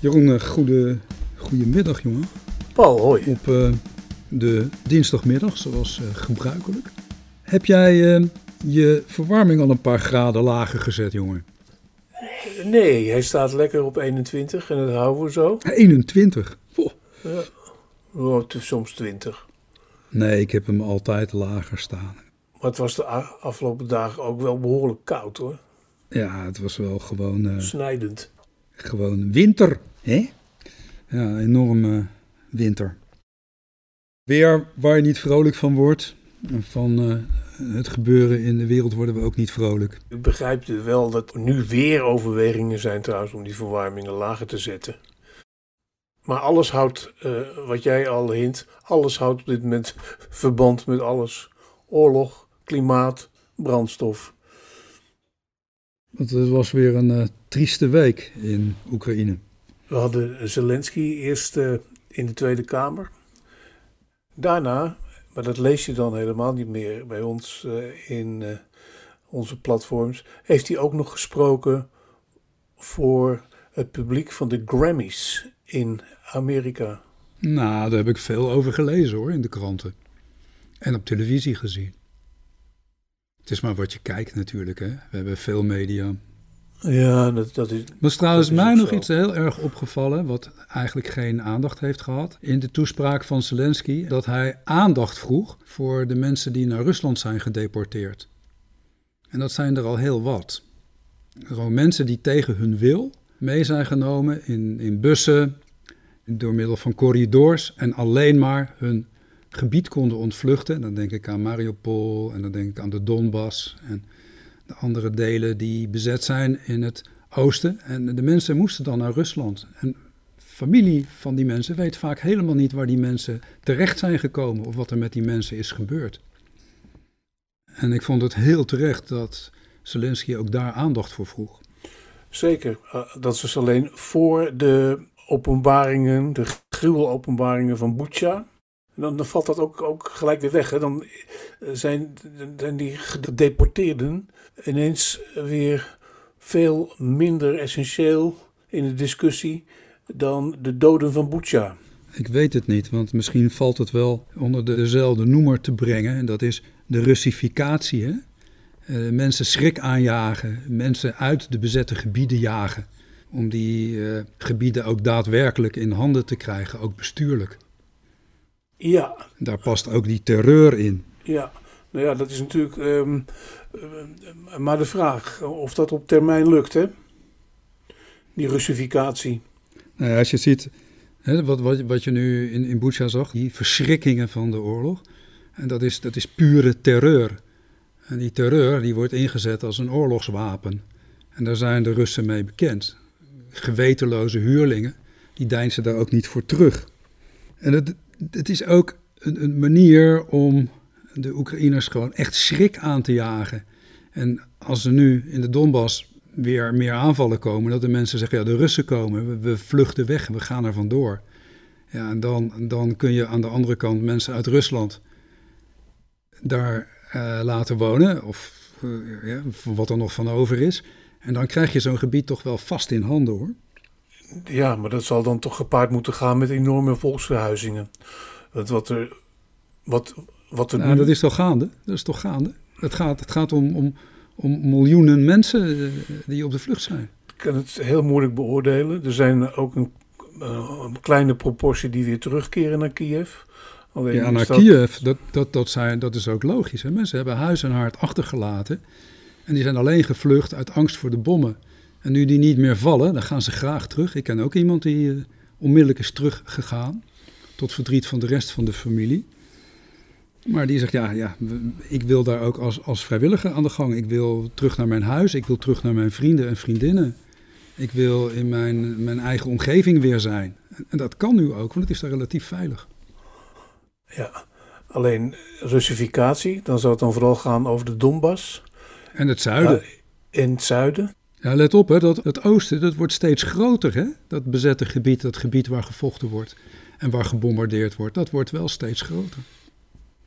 Jeroen, eh, goede, goedemiddag jongen. Paul, hoi. Op eh, de dinsdagmiddag, zoals eh, gebruikelijk. Heb jij je verwarming al een paar graden lager gezet, jongen? Nee, hij staat lekker op 21 en dat houden we zo. 21. Goh. Ja. Oh, het is soms 20. Nee, ik heb hem altijd lager staan. Maar het was de afgelopen dagen ook wel behoorlijk koud hoor. Ja, het was wel gewoon, Snijdend. gewoon winter. Hè? Ja, enorm eh, winter. Weer waar je niet vrolijk van wordt. Van eh, het gebeuren in de wereld worden we ook niet vrolijk. Ik begrijp dus wel dat er nu weer overwegingen zijn trouwens om die verwarmingen lager te zetten. Maar alles houdt, eh, wat jij al hint, alles houdt op dit moment verband met alles. Oorlog, klimaat, brandstof. Het was weer een eh, trieste week in Oekraïne. We hadden Zelensky eerst eh, in de Tweede Kamer. Daarna, maar dat lees je dan helemaal niet meer bij ons eh, in eh, onze platforms, heeft hij ook nog gesproken voor het publiek van de Grammys in Amerika. Nou, daar heb ik veel over gelezen hoor, in de kranten. En op televisie gezien. Het is maar wat je kijkt natuurlijk, hè. We hebben veel media. Ja, dat, dat is. Trouwens Dat is mij nog zo. iets heel erg opgevallen, wat eigenlijk geen aandacht heeft gehad. In de toespraak van Zelensky, dat hij aandacht vroeg voor de mensen die naar Rusland zijn gedeporteerd. En dat zijn er al heel wat. Gewoon mensen die tegen hun wil mee zijn genomen in, in bussen, door middel van corridors en alleen maar hun gebied konden ontvluchten. Dan denk ik aan Mariupol en dan denk ik aan de Donbass en de andere delen die bezet zijn in het oosten. En de mensen moesten dan naar Rusland. En familie van die mensen weet vaak helemaal niet waar die mensen terecht zijn gekomen of wat er met die mensen is gebeurd. En ik vond het heel terecht dat Zelensky ook daar aandacht voor vroeg. Zeker, eh, dat was alleen voor de openbaringen, de gruwelopenbaringen van Bucha. Dan, dan valt dat ook, ook gelijk weer weg. Hè? Dan eh, zijn, zijn die gedeporteerden ineens weer veel minder essentieel in de discussie dan de doden van Bucha. Ik weet het niet, want misschien valt het wel onder de- dezelfde noemer te brengen. En dat is de Russificatie. Hè? Eh, mensen schrik aanjagen, mensen uit de bezette gebieden jagen. Om die eh, gebieden ook daadwerkelijk in handen te krijgen, ook bestuurlijk. Ja, Daar past ook die terreur in. ja. Nou ja, dat is natuurlijk ehm, eh, maar de vraag of dat op termijn lukt, hè? Die Russificatie. Nou als je ziet hè, wat, wat, wat je nu in, in Bucha zag, die verschrikkingen van de oorlog. En dat is, dat is pure terreur. En die terreur die wordt ingezet als een oorlogswapen. En daar zijn de Russen mee bekend. Gewetenloze huurlingen, die deinzen daar ook niet voor terug. En het, het is ook een, een manier om de Oekraïners gewoon echt schrik aan te jagen. En als er nu in de Donbass weer meer aanvallen komen, dat de mensen zeggen, ja, de Russen komen, we, vluchten weg, we gaan er vandoor. Ja, en dan, dan kun je aan de andere kant mensen uit Rusland daar eh, laten wonen, of eh, ja, wat er nog van over is. En dan krijg je zo'n gebied toch wel vast in handen hoor. Ja, maar dat zal dan toch gepaard moeten gaan met enorme volksverhuizingen. Wat er, wat, wat er Nou, nu... dat is toch gaande? Dat is toch gaande? Het gaat, het gaat om, om, om miljoenen mensen eh, die op de vlucht zijn. Ik kan het heel moeilijk beoordelen. Er zijn ook een, eh, een kleine proportie die weer terugkeren naar Kiev. Alleen Ja, naar dat- Kiev, dat, dat, dat, zijn, dat is ook logisch. Hè? Mensen hebben huis en haard achtergelaten. En die zijn alleen gevlucht uit angst voor de bommen. En nu die niet meer vallen, dan gaan ze graag terug. Ik ken ook iemand die eh, onmiddellijk is teruggegaan. Tot verdriet van de rest van de familie. Maar die zegt, ja, ja ik wil daar ook als, als vrijwilliger aan de gang. Ik wil terug naar mijn huis. Ik wil terug naar mijn vrienden en vriendinnen. Ik wil in mijn, mijn eigen omgeving weer zijn. En dat kan nu ook, want het is daar relatief veilig. Ja, alleen Russificatie, dan zou het dan vooral gaan over de Donbass. En het zuiden. Ja, in het zuiden. Ja, let op, hè, dat het oosten dat wordt steeds groter. Hè? Dat bezette gebied, dat gebied waar gevochten wordt en waar gebombardeerd wordt, dat wordt wel steeds groter.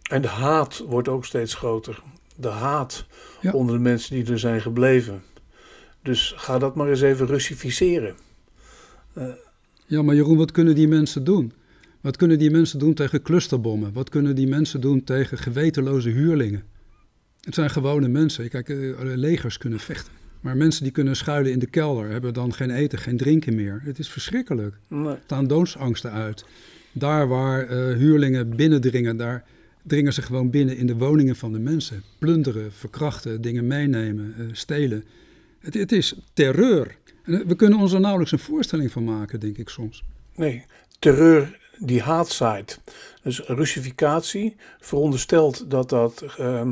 En de haat wordt ook steeds groter. De haat Ja. onder de mensen die er zijn gebleven. Dus ga dat maar eens even Russificeren. Eh, Ja, maar Jeroen, wat kunnen die mensen doen? Wat kunnen die mensen doen tegen clusterbommen? Wat kunnen die mensen doen tegen gewetenloze huurlingen? Het zijn gewone mensen. Kijk, eh, legers kunnen vechten. Maar mensen die kunnen schuilen in de kelder, hebben dan geen eten, geen drinken meer. Het is verschrikkelijk. Nee. Er staan doodsangsten uit. Daar waar uh, huurlingen binnendringen, daar dringen ze gewoon binnen in de woningen van de mensen. Plunderen, verkrachten, dingen meenemen, uh, stelen. Het, het, is terreur. En we kunnen ons er nauwelijks een voorstelling van maken, denk ik soms. Nee, terreur die haat zaait. Dus Russificatie veronderstelt dat dat uh,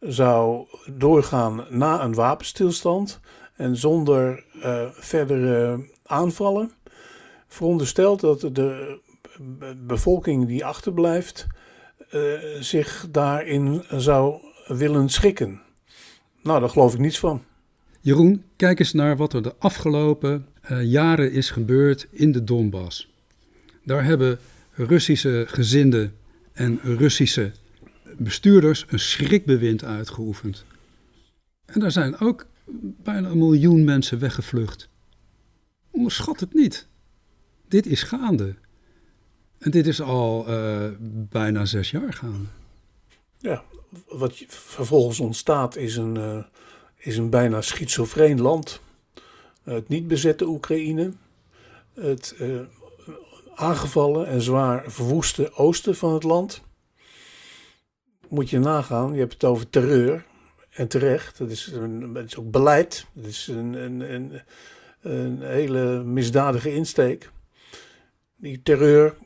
zou doorgaan na een wapenstilstand en zonder uh, verdere aanvallen. Veronderstelt dat de bevolking die achterblijft uh, zich daarin zou willen schikken. Nou, daar geloof ik niets van. Jeroen, kijk eens naar wat er de afgelopen uh, jaren is gebeurd in de Donbass. Daar hebben Russische gezinden en Russische bestuurders een schrikbewind uitgeoefend. En daar zijn ook bijna een miljoen mensen weggevlucht. Onderschat het niet. Dit is gaande. En dit is al uh, bijna zes jaar gaande. Ja, wat vervolgens ontstaat is een, uh, is een bijna schizofreen land. Het niet bezette Oekraïne, het uh, aangevallen en zwaar verwoeste oosten van het land. Moet je nagaan, je hebt het over terreur. En terecht, dat is, een, het is ook beleid. Het is een, een, een, een hele misdadige insteek. Die terreur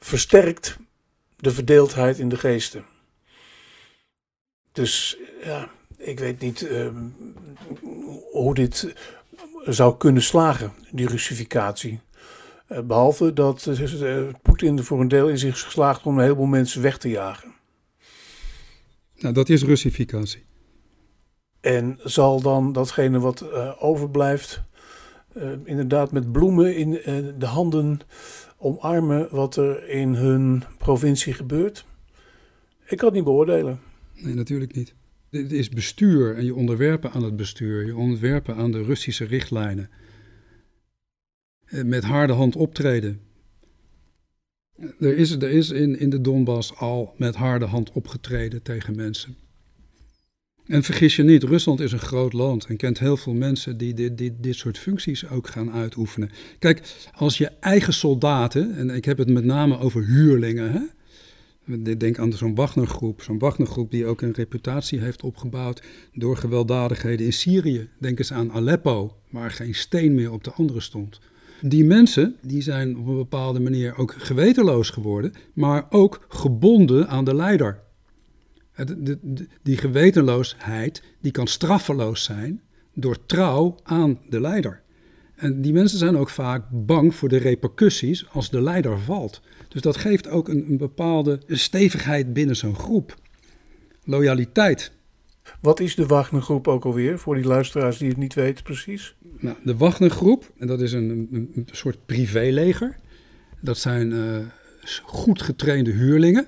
versterkt de verdeeldheid in de geesten. Dus ja, ik weet niet uh, hoe dit zou kunnen slagen, die Russificatie. Uh, behalve dat uh, Poetin er voor een deel in zich is geslaagd om een heleboel mensen weg te jagen. Nou, dat is Russificatie. En zal dan datgene wat overblijft, inderdaad met bloemen in de handen omarmen wat er in hun provincie gebeurt? Ik kan het niet beoordelen. Nee, natuurlijk niet. Dit is bestuur en je onderwerpen aan het bestuur, je onderwerpen aan de Russische richtlijnen. Eh, met harde hand optreden. Er is, er is in, in de Donbass al met harde hand opgetreden tegen mensen. En vergis je niet, Rusland is een groot land en kent heel veel mensen die dit, dit, dit soort functies ook gaan uitoefenen. Kijk, als je eigen soldaten, en ik heb het met name over huurlingen, hè? Denk aan zo'n Wagnergroep. Zo'n Wagnergroep die ook een reputatie heeft opgebouwd door gewelddadigheden in Syrië. Denk eens aan Aleppo, waar geen steen meer op de andere stond. Die mensen die zijn op een bepaalde manier ook gewetenloos geworden, maar ook gebonden aan de leider. Die gewetenloosheid die kan straffeloos zijn door trouw aan de leider. En die mensen zijn ook vaak bang voor de repercussies als de leider valt. Dus dat geeft ook een, een bepaalde stevigheid binnen zo'n groep. Loyaliteit. Wat is de Wagnergroep ook alweer, voor die luisteraars die het niet weten precies? Nou, de Wagnergroep, en dat is een, een, een soort privéleger. Dat zijn uh, goed getrainde huurlingen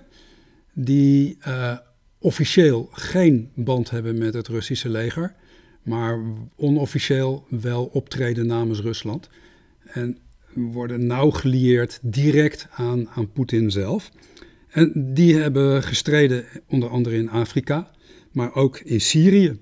die uh, officieel geen band hebben met het Russische leger, maar onofficieel wel optreden namens Rusland. En worden nauw gelieerd direct aan, aan Poetin zelf. En die hebben gestreden onder andere in Afrika, maar ook in Syrië.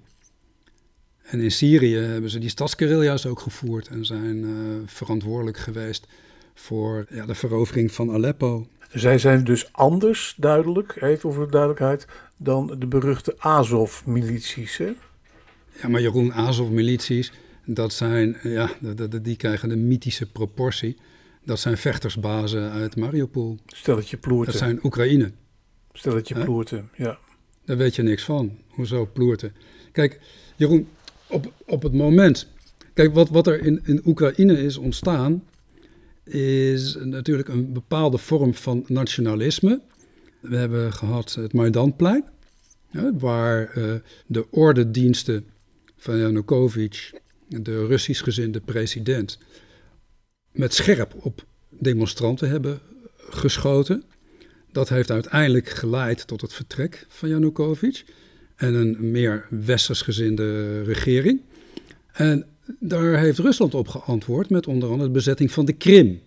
En in Syrië hebben ze die stadsguerrilla's ook gevoerd en zijn uh, verantwoordelijk geweest voor ja, de verovering van Aleppo. Zij zijn dus anders, duidelijk, even voor de duidelijkheid, dan de beruchte Azov-milities. Ja, maar Jeroen, Azov-milities, dat zijn, ja, die krijgen een mythische proportie. Dat zijn vechtersbazen uit Mariupol. Stelletje ploerten. Dat zijn Oekraïne. Stelletje He? ploerten, ja. Daar weet je niks van. Hoezo ploerten? Kijk, Jeroen, op, op het moment... Kijk, wat, wat er in, in Oekraïne is ontstaan... is natuurlijk een bepaalde vorm van nationalisme. We hebben gehad het Maidanplein, waar uh, de ordendiensten van Yanukovych, de Russisch gezinde president, met scherp op demonstranten hebben geschoten. Dat heeft uiteindelijk geleid tot het vertrek van Yanukovych en een meer westers gezinde regering. En daar heeft Rusland op geantwoord met onder andere de bezetting van de Krim.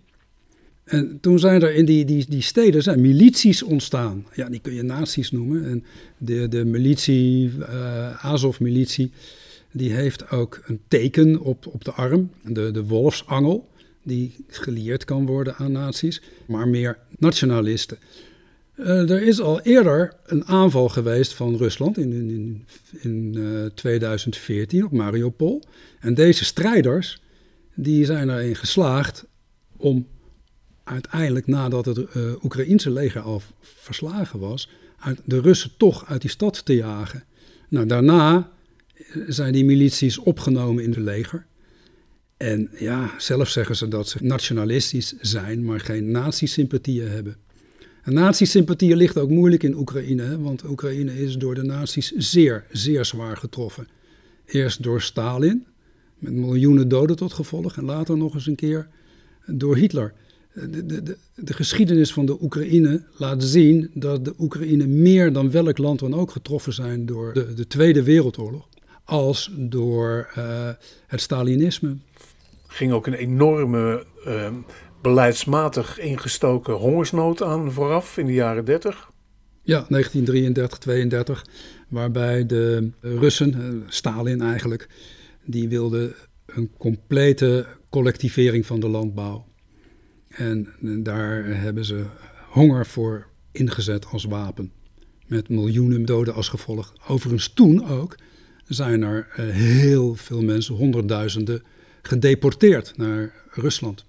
En toen zijn er in die, die, die steden zijn milities ontstaan. Ja, die kun je nazi's noemen. En de, de militie, uh, Azov-militie, die heeft ook een teken op, op de arm, de, de wolfsangel, die geleerd kan worden aan nazi's, maar meer nationalisten. Uh, er is al eerder een aanval geweest van Rusland in, in, in uh, 2014 op Mariupol. En deze strijders die zijn erin geslaagd om uiteindelijk, nadat het uh, Oekraïense leger al verslagen was, uit de Russen toch uit die stad te jagen. Nou, daarna zijn die milities opgenomen in het leger. En ja, zelf zeggen ze dat ze nationalistisch zijn, maar geen nazi-sympathieën hebben. En nazi-sympathieën ligt ook moeilijk in Oekraïne, want Oekraïne is door de nazi's zeer, zeer zwaar getroffen. Eerst door Stalin, met miljoenen doden tot gevolg, en later nog eens een keer door Hitler. De, de, de, de, geschiedenis van de Oekraïne laat zien dat de Oekraïne meer dan welk land dan ook getroffen zijn door de, de Tweede Wereldoorlog, als door uh, het Stalinisme. Ging ook een enorme uh, beleidsmatig ingestoken hongersnood aan vooraf in de jaren 30. Ja, 1933, 32, waarbij de Russen, eh, Stalin eigenlijk, die wilde een complete collectivering van de landbouw. En daar hebben ze honger voor ingezet als wapen. Met miljoenen doden als gevolg. Overigens toen ook zijn er eh, heel veel mensen, honderdduizenden, gedeporteerd naar Rusland.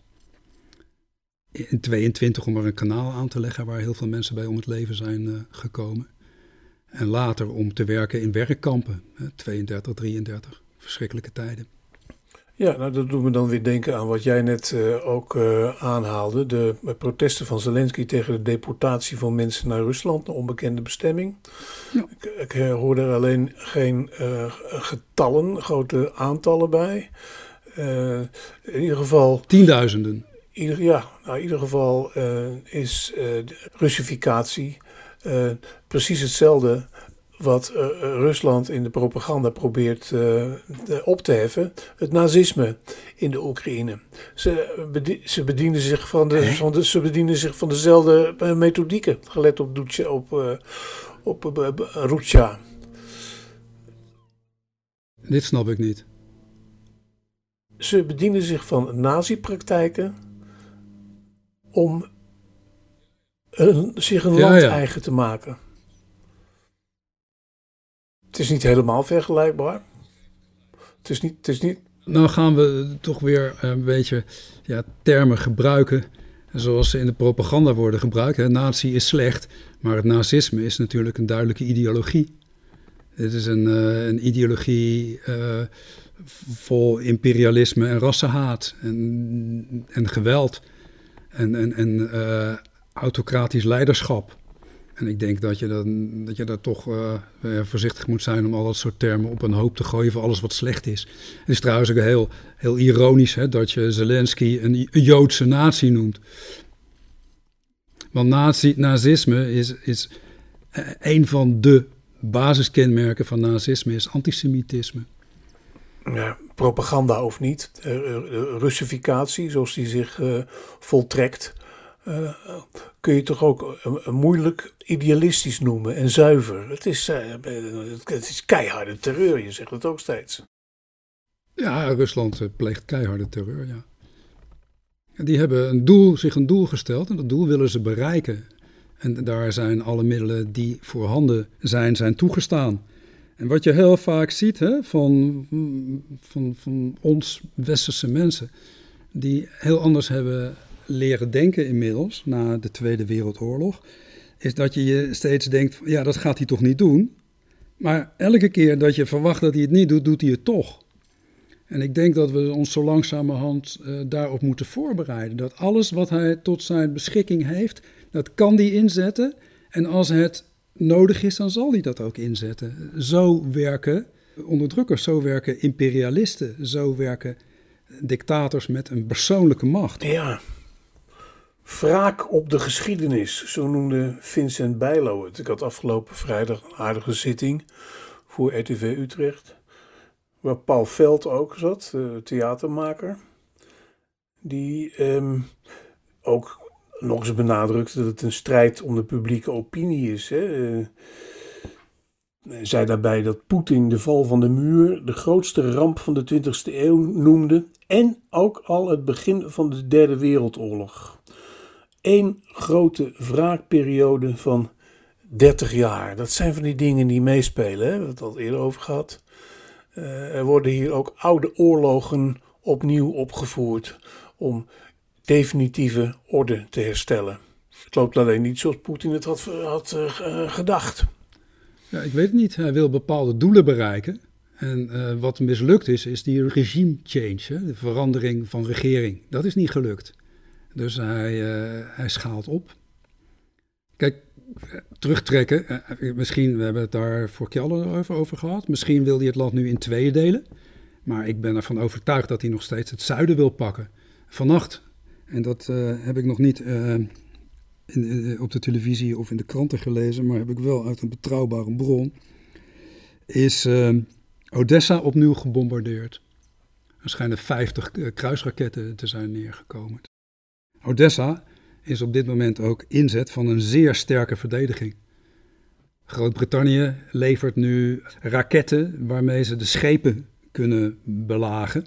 In 22 om er een kanaal aan te leggen waar heel veel mensen bij om het leven zijn uh, gekomen. En later om te werken in werkkampen, 32, 33, verschrikkelijke tijden. Ja, nou dat doet me dan weer denken aan wat jij net uh, ook uh, aanhaalde. De protesten van Zelensky tegen de deportatie van mensen naar Rusland, naar onbekende bestemming. Ja. Ik, ik hoor er alleen geen uh, getallen, grote aantallen bij. in ieder geval. Tienduizenden. Ieder, ja, nou, in ieder geval is de Russificatie precies hetzelfde wat uh, Rusland in de propaganda probeert uh, op te heffen, het nazisme in de Oekraïne. Ze, bedien, ze, bedienen zich van de, van de, ze bedienen zich van dezelfde methodieken, gelet op, Duce, op, uh, op Rucha. Dit snap ik niet. Ze bedienen zich van nazi-praktijken om een, zich een ja, land ja. eigen te maken. Het is niet helemaal vergelijkbaar. Het is niet. Het is niet... Nou gaan we toch weer een beetje ja, termen gebruiken zoals ze in de propaganda worden gebruikt. Hè. Nazi is slecht, maar het nazisme is natuurlijk een duidelijke ideologie. Het is een, uh, een ideologie uh, vol imperialisme en rassenhaat en, en geweld en, en, en uh, autocratisch leiderschap. En ik denk dat je, dan, dat je daar toch uh, voorzichtig moet zijn om al dat soort termen op een hoop te gooien voor alles wat slecht is. Het is trouwens ook heel, heel ironisch hè, dat je Zelensky een, Joodse natie noemt. Want nazi, nazisme is, is uh, een van de basiskenmerken van nazisme is antisemitisme. Ja, propaganda of niet, uh, Russificatie zoals die zich voltrekt kun je toch ook uh, moeilijk idealistisch noemen en zuiver. Het is, uh, het is keiharde terreur, je zegt het ook steeds. Ja, Rusland pleegt keiharde terreur, ja. Die hebben een doel, zich een doel gesteld en dat doel willen ze bereiken. En daar zijn alle middelen die voorhanden zijn, zijn toegestaan. En wat je heel vaak ziet hè, van, van, van ons westerse mensen, die heel anders hebben leren denken inmiddels, na de Tweede Wereldoorlog, is dat je je steeds denkt, ja, dat gaat hij toch niet doen. Maar elke keer dat je verwacht dat hij het niet doet, doet hij het toch. En ik denk dat we ons zo langzamerhand uh, daarop moeten voorbereiden. Dat alles wat hij tot zijn beschikking heeft, dat kan hij inzetten. En als het nodig is, dan zal hij dat ook inzetten. Zo werken onderdrukkers, zo werken imperialisten, zo werken dictators met een persoonlijke macht. Ja, Wraak op de geschiedenis, zo noemde Vincent Bijlo het. Ik had afgelopen vrijdag een aardige zitting voor RTV Utrecht. waar Paul Veld ook zat, theatermaker. Die ehm, ook nog eens benadrukte dat het een strijd om de publieke opinie is. Hè. Uh, zei daarbij dat Poetin de val van de muur de grootste ramp van de 20e eeuw noemde en ook al het begin van de Derde Wereldoorlog. Eén grote wraakperiode van 30 jaar. Dat zijn van die dingen die meespelen, hè? we hebben het al eerder over gehad. Uh, er worden hier ook oude oorlogen opnieuw opgevoerd om definitieve orde te herstellen. Het loopt alleen niet zoals Poetin het had, had uh, gedacht. Ja, ik weet het niet. Hij wil bepaalde doelen bereiken. En wat mislukt is, is die regime change, hè? de verandering van regering. Dat is niet gelukt. Dus hij, uh, hij schaalt op. Kijk, terugtrekken. misschien, we hebben het daar voor Kjell over, over gehad. Misschien wil hij het land nu in tweeën delen. Maar ik ben ervan overtuigd dat hij nog steeds het zuiden wil pakken. Vannacht en dat heb ik nog niet in, op de televisie of in de kranten gelezen, maar heb ik wel uit een betrouwbare bron. Is Odessa opnieuw gebombardeerd. Er schijnen 50 kruisraketten te zijn neergekomen. Odessa is op dit moment ook inzet van een zeer sterke verdediging. Groot-Brittannië levert nu raketten waarmee ze de schepen kunnen belagen.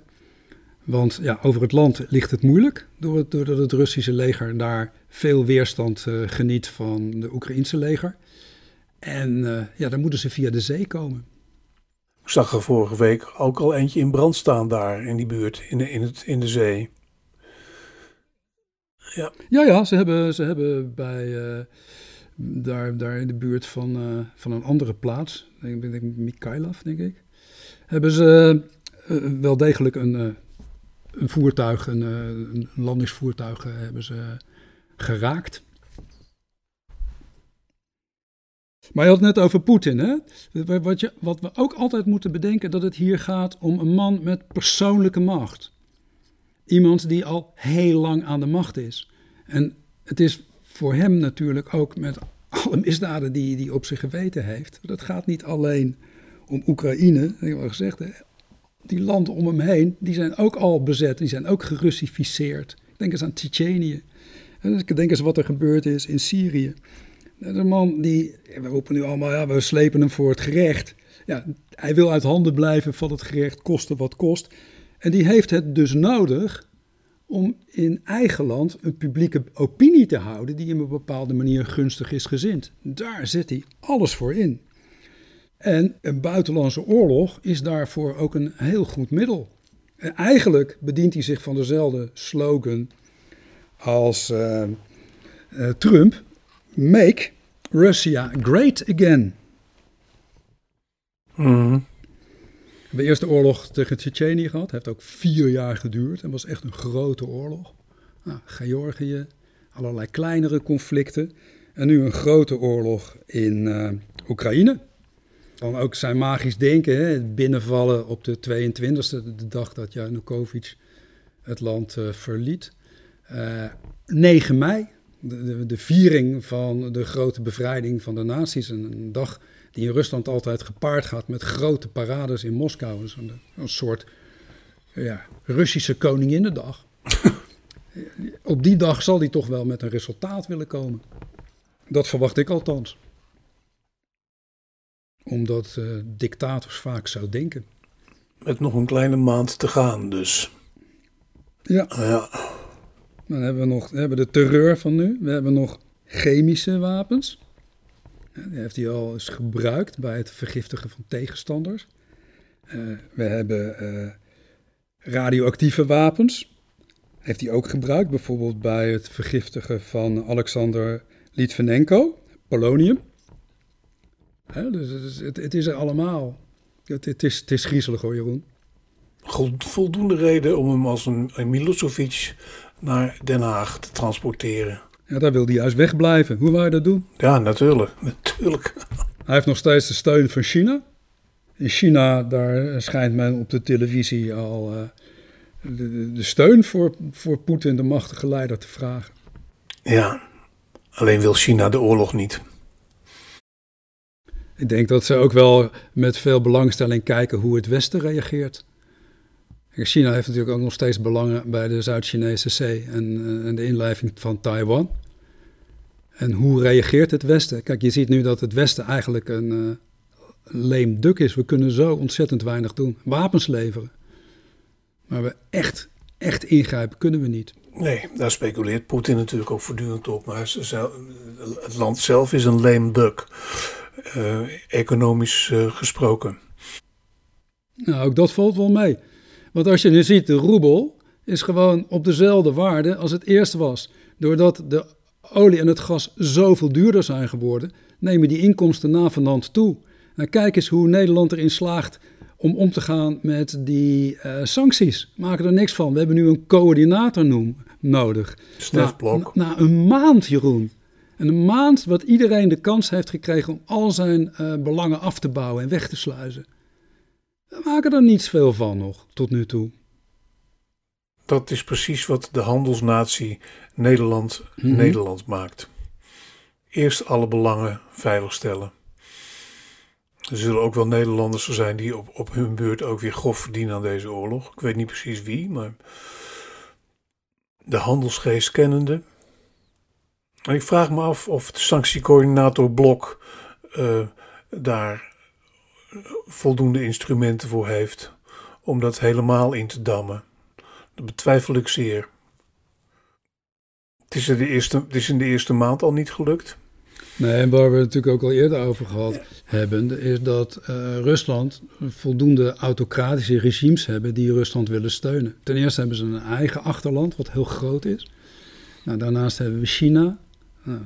Want ja, over het land ligt het moeilijk, doordat het Russische leger daar veel weerstand uh, geniet van de Oekraïnse leger. En uh, ja, dan moeten ze via de zee komen. Ik zag er vorige week ook al eentje in brand staan daar in die buurt, in de, in het, in de zee. Ja, ja, ja ze, hebben, ze hebben bij, uh, daar, daar in de buurt van, van een andere plaats, ik denk Mikhailov, denk ik, hebben ze wel degelijk een een voertuig, een, eh, een landingsvoertuig eh, hebben ze geraakt. Maar je had het net over Poetin. Hè? Wat, je, wat we ook altijd moeten bedenken, dat het hier gaat om een man met persoonlijke macht. Iemand die al heel lang aan de macht is. En het is voor hem natuurlijk ook met alle misdaden die hij op zich geweten heeft. Dat gaat niet alleen om Oekraïne, dat heb ik al gezegd die landen om hem heen, die zijn ook al bezet, die zijn ook gerussificeerd. Denk eens aan Tsjetsjenië. Denk eens wat er gebeurd is in Syrië. De man die, we roepen nu allemaal, ja, we slepen hem voor het gerecht. Ja, hij wil uit handen blijven van het gerecht, koste wat kost. En die heeft het dus nodig om in eigen land een publieke opinie te houden die op een bepaalde manier gunstig is gezind. Daar zet hij alles voor in. En een buitenlandse oorlog is daarvoor ook een heel goed middel. En eigenlijk bedient hij zich van dezelfde slogan als uh, uh, Trump: Make Russia Great Again. Mm. De oorlog tegen Tsjetsjenië gehad. heeft ook vier jaar geduurd en was echt een grote oorlog. Nou, Georgië, allerlei kleinere conflicten. En nu een grote oorlog in uh, Oekraïne. Dan ook zijn magisch denken, hè, binnenvallen op de 22e, de dag dat Janukovic het land uh, verliet. Uh, eh, 9 mei, de, de, viering van de grote bevrijding van de nazi's. Een, een, dag die in Rusland altijd gepaard gaat met grote parades in Moskou. Dus een, een soort ja, Russische koninginnedag. op die dag zal hij toch wel met een resultaat willen komen. Dat verwacht ik althans omdat uh, dictators vaak zo denken. Met nog een kleine maand te gaan dus. Ja. ja. Dan hebben we nog we hebben de terreur van nu. We hebben nog chemische wapens. Heeft hij al eens gebruikt bij het vergiftigen van tegenstanders. Uh, we hebben uh, radioactieve wapens. Heeft hij ook gebruikt, bijvoorbeeld bij het vergiftigen van Alexander Litvinenko, polonium. Hè? Dus het, het, is er allemaal. Het, het, is, het is griezelig hoor, Jeroen. voldoende reden om hem als een Milosevic naar Den Haag te transporteren. Ja, daar wil hij juist wegblijven. Hoe wou je dat doen? Ja, natuurlijk. natuurlijk. Hij heeft nog steeds de steun van China. In China, daar schijnt men op de televisie al uh, de, de, steun voor, voor Poetin, de machtige leider, te vragen. Ja, alleen wil China de oorlog niet. Ik denk dat ze ook wel met veel belangstelling kijken hoe het Westen reageert. China heeft natuurlijk ook nog steeds belangen bij de Zuid-Chinese Zee en, eh, en, de inlijving van Taiwan. En hoe reageert het Westen? Kijk, je ziet nu dat het Westen eigenlijk een uh, leem duk is. We kunnen zo ontzettend weinig doen. Wapens leveren. Maar we echt, echt ingrijpen kunnen we niet. Nee, daar speculeert Poetin natuurlijk ook voortdurend op. Maar het land zelf is een lame duck, uh, economisch uh, gesproken. Nou, ook dat valt wel mee. Want als je nu ziet, de roebel is gewoon op dezelfde waarde als het eerst was. Doordat de olie en het gas zoveel duurder zijn geworden, nemen die inkomsten navenant toe. Nou, kijk eens hoe Nederland erin slaagt om om te gaan met die uh, sancties. Maken er niks van. We hebben nu een coördinator noem, nodig. Stefblok. Na, na, een maand, Jeroen. En een maand wat iedereen de kans heeft gekregen om al zijn uh, belangen af te bouwen en weg te sluizen. We maken er niets veel van nog, tot nu toe. Dat is precies wat de handelsnatie Nederland mm -hmm. Nederland maakt. Eerst alle belangen veiligstellen. Er zullen ook wel Nederlanders zijn die op, op hun beurt ook weer grof verdienen aan deze oorlog. Ik weet niet precies wie, maar de handelsgeest kennende. En ik vraag me af of de sanctiecoördinator Blok uh, daar voldoende instrumenten voor heeft om dat helemaal in te dammen. Dat betwijfel ik zeer. Het is, de eerste, het is in de eerste maand al niet gelukt. Nee, en waar we het natuurlijk ook al eerder over gehad hebben, is dat uh, Rusland voldoende autocratische regimes hebben die Rusland willen steunen. Ten eerste hebben ze een eigen achterland, wat heel groot is. Nou, daarnaast hebben we China, nou,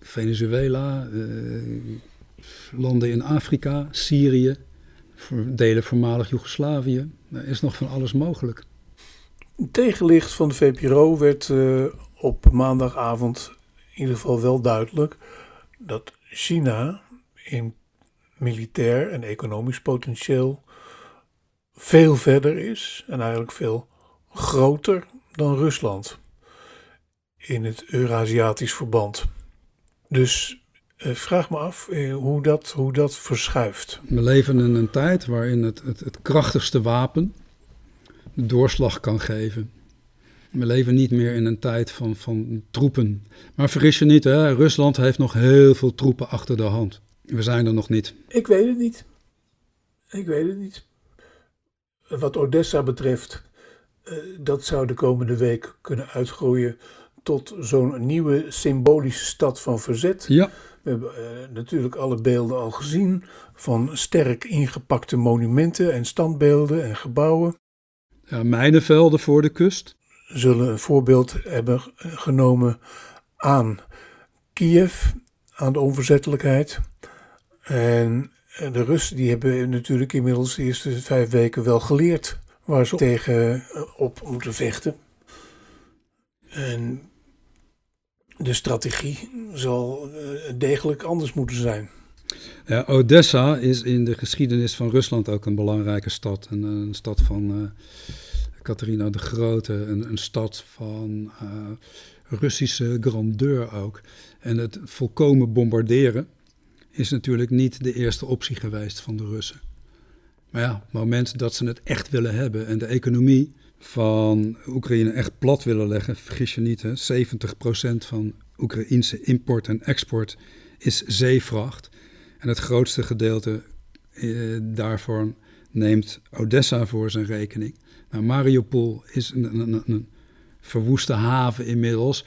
Venezuela, uh, landen in Afrika, Syrië, delen voormalig Joegoslavië. Er is nog van alles mogelijk. Tegenlicht van de VPRO werd uh, op maandagavond in ieder geval wel duidelijk dat China in militair en economisch potentieel veel verder is en eigenlijk veel groter dan Rusland in het Eurasiatisch verband. Dus uh, vraag me af uh, hoe, dat, hoe dat verschuift. We leven in een tijd waarin het, het, het krachtigste wapen de doorslag kan geven. We leven niet meer in een tijd van, van troepen. Maar vergis je niet, hè? Rusland heeft nog heel veel troepen achter de hand. We zijn er nog niet. Ik weet het niet. Ik weet het niet. Wat Odessa betreft, uh, dat zou de komende week kunnen uitgroeien tot zo'n nieuwe symbolische stad van verzet. Ja. We hebben uh, natuurlijk alle beelden al gezien van sterk ingepakte monumenten en standbeelden en gebouwen. Ja, mijnenvelden voor de kust. Zullen een voorbeeld hebben genomen aan Kiev, aan de onverzettelijkheid. En de Russen die hebben natuurlijk inmiddels de eerste vijf weken wel geleerd waar ze tegen op moeten vechten. En de strategie zal degelijk anders moeten zijn. Ja, Odessa is in de geschiedenis van Rusland ook een belangrijke stad. Een, een stad van uh, Catharina de Grote, een, een stad van Russische grandeur ook. En het volkomen bombarderen is natuurlijk niet de eerste optie geweest van de Russen. Maar ja, moment dat ze het echt willen hebben en de economie van Oekraïne echt plat willen leggen, vergis je niet, hè, 70% van Oekraïnse import en export is zeevracht. En het grootste gedeelte eh, daarvan neemt Odessa voor zijn rekening. Nou, Mariupol is een, een, een verwoeste haven inmiddels.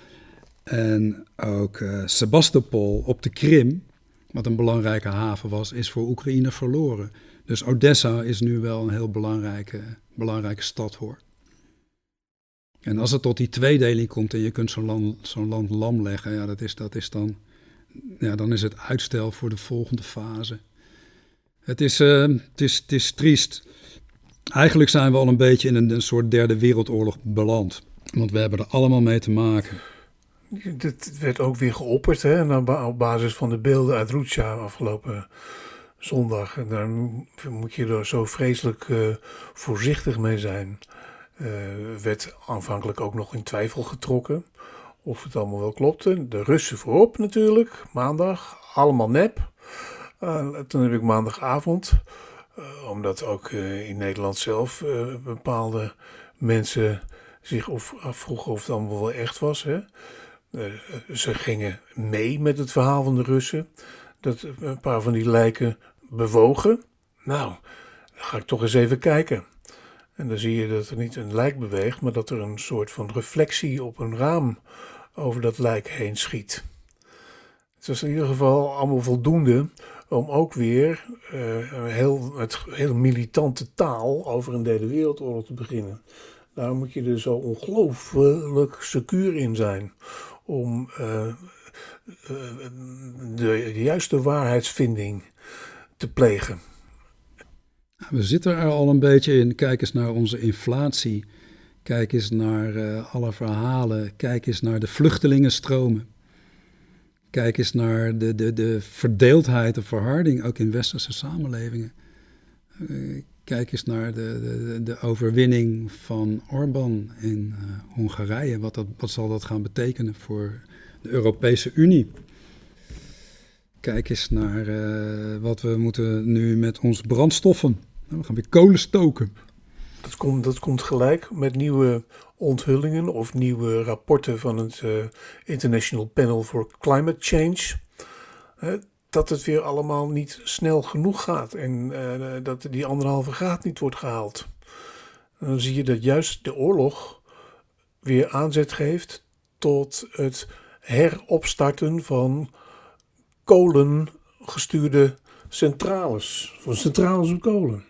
En ook uh, Sebastopol op de Krim, wat een belangrijke haven was, is voor Oekraïne verloren. Dus Odessa is nu wel een heel belangrijke, belangrijke stad hoor. En als het tot die tweedeling komt en je kunt zo'n land, zo'n land lam leggen, ja, dat is, dat is dan, ja, dan is het uitstel voor de volgende fase. Het is, uh, het is, het is triest. Eigenlijk zijn we al een beetje in een, soort derde wereldoorlog beland. Want we hebben er allemaal mee te maken. Dit werd ook weer geopperd hè, op basis van de beelden uit Rutsja afgelopen zondag. En daar moet je er zo vreselijk uh, voorzichtig mee zijn. Uh, werd aanvankelijk ook nog in twijfel getrokken of het allemaal wel klopte. De Russen voorop natuurlijk, maandag, allemaal nep. toen heb ik maandagavond, omdat ook in Nederland zelf bepaalde mensen zich of afvroegen of het allemaal wel echt was. Hè? ze gingen mee met het verhaal van de Russen. Dat een paar van die lijken bewogen. Nou, dan ga ik toch eens even kijken. En dan zie je dat er niet een lijk beweegt, maar dat er een soort van reflectie op een raam over dat lijk heen schiet. Het was in ieder geval allemaal voldoende om ook weer uh, heel, met heel militante taal over een derde wereldoorlog te beginnen. Daar moet je er zo ongelooflijk secuur in zijn om uh, uh, de, de juiste waarheidsvinding te plegen. We zitten er al een beetje in. Kijk eens naar onze inflatie. Kijk eens naar uh, alle verhalen. Kijk eens naar de vluchtelingenstromen. Kijk eens naar de, de, de verdeeldheid of verharding, ook in westerse samenlevingen. Uh, kijk eens naar de, de, de overwinning van Orbán in uh, Hongarije. Wat, dat, wat zal dat gaan betekenen voor de Europese Unie? Kijk eens naar wat we moeten nu met onze brandstoffen we gaan weer kolen stoken. Dat komt, dat komt gelijk met nieuwe onthullingen of nieuwe rapporten van het uh, International Panel for Climate Change. dat het weer allemaal niet snel genoeg gaat en dat die anderhalve graad niet wordt gehaald. Dan zie je dat juist de oorlog weer aanzet geeft tot het heropstarten van kolengestuurde centrales. Van centrales op kolen.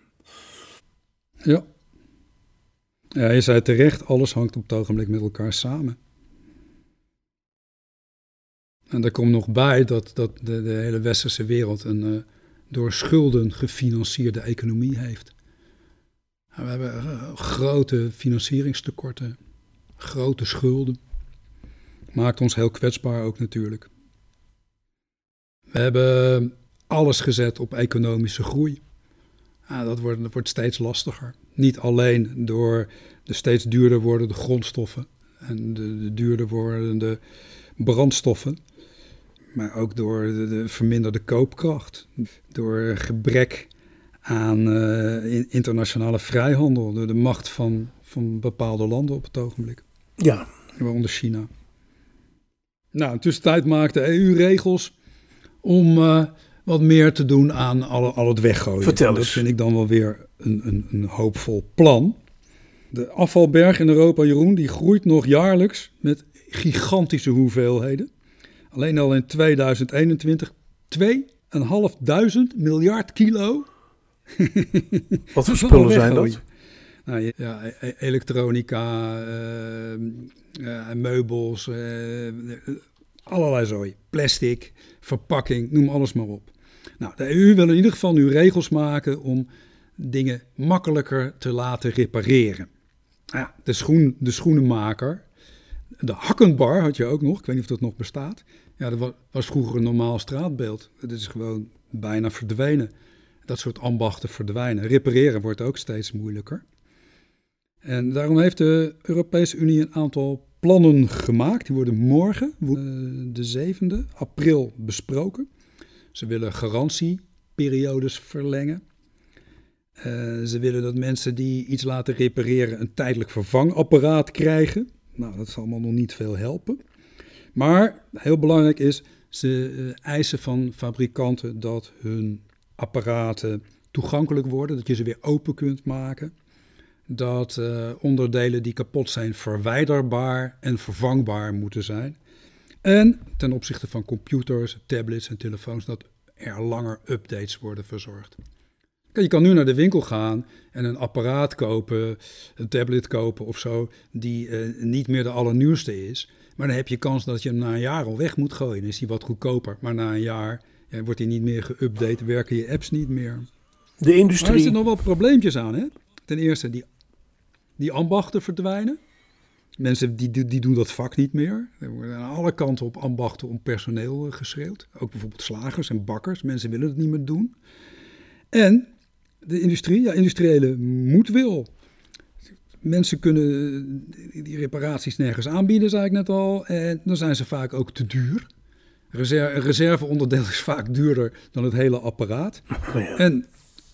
Ja. Ja, je zei terecht, alles hangt op het ogenblik met elkaar samen. En er komt nog bij dat, dat de, de hele westerse wereld een uh, door schulden gefinancierde economie heeft. we hebben uh, grote financieringstekorten, grote schulden. Maakt ons heel kwetsbaar ook natuurlijk. We hebben alles gezet op economische groei. Dat, wordt, dat wordt steeds lastiger. Niet alleen door de steeds duurder wordende grondstoffen en de, de duurder wordende brandstoffen, maar ook door de, verminderde koopkracht, door gebrek aan uh, internationale vrijhandel, door de macht van, van bepaalde landen op het ogenblik. Ja. Waaronder China. Nou, in tussentijd maakt de EU regels om uh, wat meer te doen aan al, al het weggooien. Vertel eens. Dat vind ik dan wel weer een, een, een hoopvol plan. De afvalberg in Europa, Jeroen, die groeit nog jaarlijks met gigantische hoeveelheden. Alleen al in 2021 2.500 miljard kilo. Wat voor spullen zijn dat? Nou, ja, e-, e-, elektronica, uh, meubels, uh, allerlei zooi. Plastic, verpakking, noem alles maar op. Nou, de EU wil in ieder geval nu regels maken om dingen makkelijker te laten repareren. Nou ja, de, schoen, de schoenenmaker, de hakkenbar had je ook nog, ik weet niet of dat nog bestaat. Ja, dat was vroeger een normaal straatbeeld. Dat is gewoon bijna verdwenen. Dat soort ambachten verdwijnen. Repareren wordt ook steeds moeilijker. En daarom heeft de Europese Unie een aantal plannen gemaakt. Die worden morgen, eh, de 7e april, besproken. Ze willen garantieperiodes verlengen. Uh, ze willen dat mensen die iets laten repareren een tijdelijk vervangapparaat krijgen. Nou, dat zal allemaal nog niet veel helpen. Maar heel belangrijk is, ze uh, eisen van fabrikanten dat hun apparaten toegankelijk worden, dat je ze weer open kunt maken. Dat uh, onderdelen die kapot zijn verwijderbaar en vervangbaar moeten zijn. En ten opzichte van computers, tablets en telefoons, dat er langer updates worden verzorgd. Je kan nu naar de winkel gaan en een apparaat kopen, een tablet kopen of zo, die uh, niet meer de allernieuwste is. Maar dan heb je kans dat je hem na een jaar al weg moet gooien. Dan is hij wat goedkoper. Maar na een jaar ja, wordt hij niet meer geüpdate, werken je apps niet meer. De industrie. Maar er zitten nog wel probleempjes aan. Hè? Ten eerste, die, die ambachten verdwijnen. Mensen die, die doen dat vak niet meer. Er worden aan alle kanten op ambachten om personeel eh, geschreeuwd. Ook bijvoorbeeld slagers en bakkers. Mensen willen het niet meer doen. En de industrie, ja, industriële moedwil. Mensen kunnen die reparaties nergens aanbieden, zei ik net al. En dan zijn ze vaak ook te duur. Een reserveonderdeel is vaak duurder dan het hele apparaat. Ja. En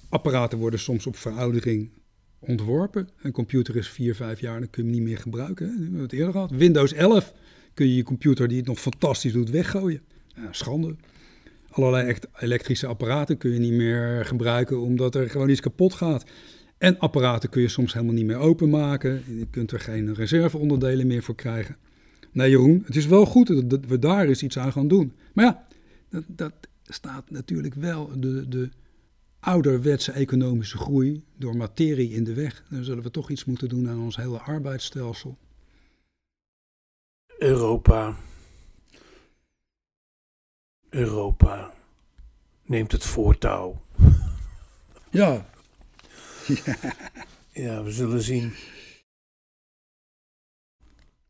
apparaten worden soms op veroudering ontworpen. Een computer is vier, vijf jaar, dan kun je hem niet meer gebruiken. hè. Eerder gehad. Windows 11 kun je je computer die het nog fantastisch doet weggooien. Schande. Allerlei echt elektrische apparaten kun je niet meer gebruiken omdat er gewoon iets kapot gaat. En apparaten kun je soms helemaal niet meer openmaken. Je kunt er geen reserveonderdelen meer voor krijgen. Nee, Jeroen, het is wel goed dat, dat we daar eens iets aan gaan doen. Maar ja, dat, dat staat natuurlijk wel de, de ouderwetse economische groei door materie in de weg. Dan zullen we toch iets moeten doen aan ons hele arbeidsstelsel. Europa. Europa neemt het voortouw. Ja, Ja, we zullen zien.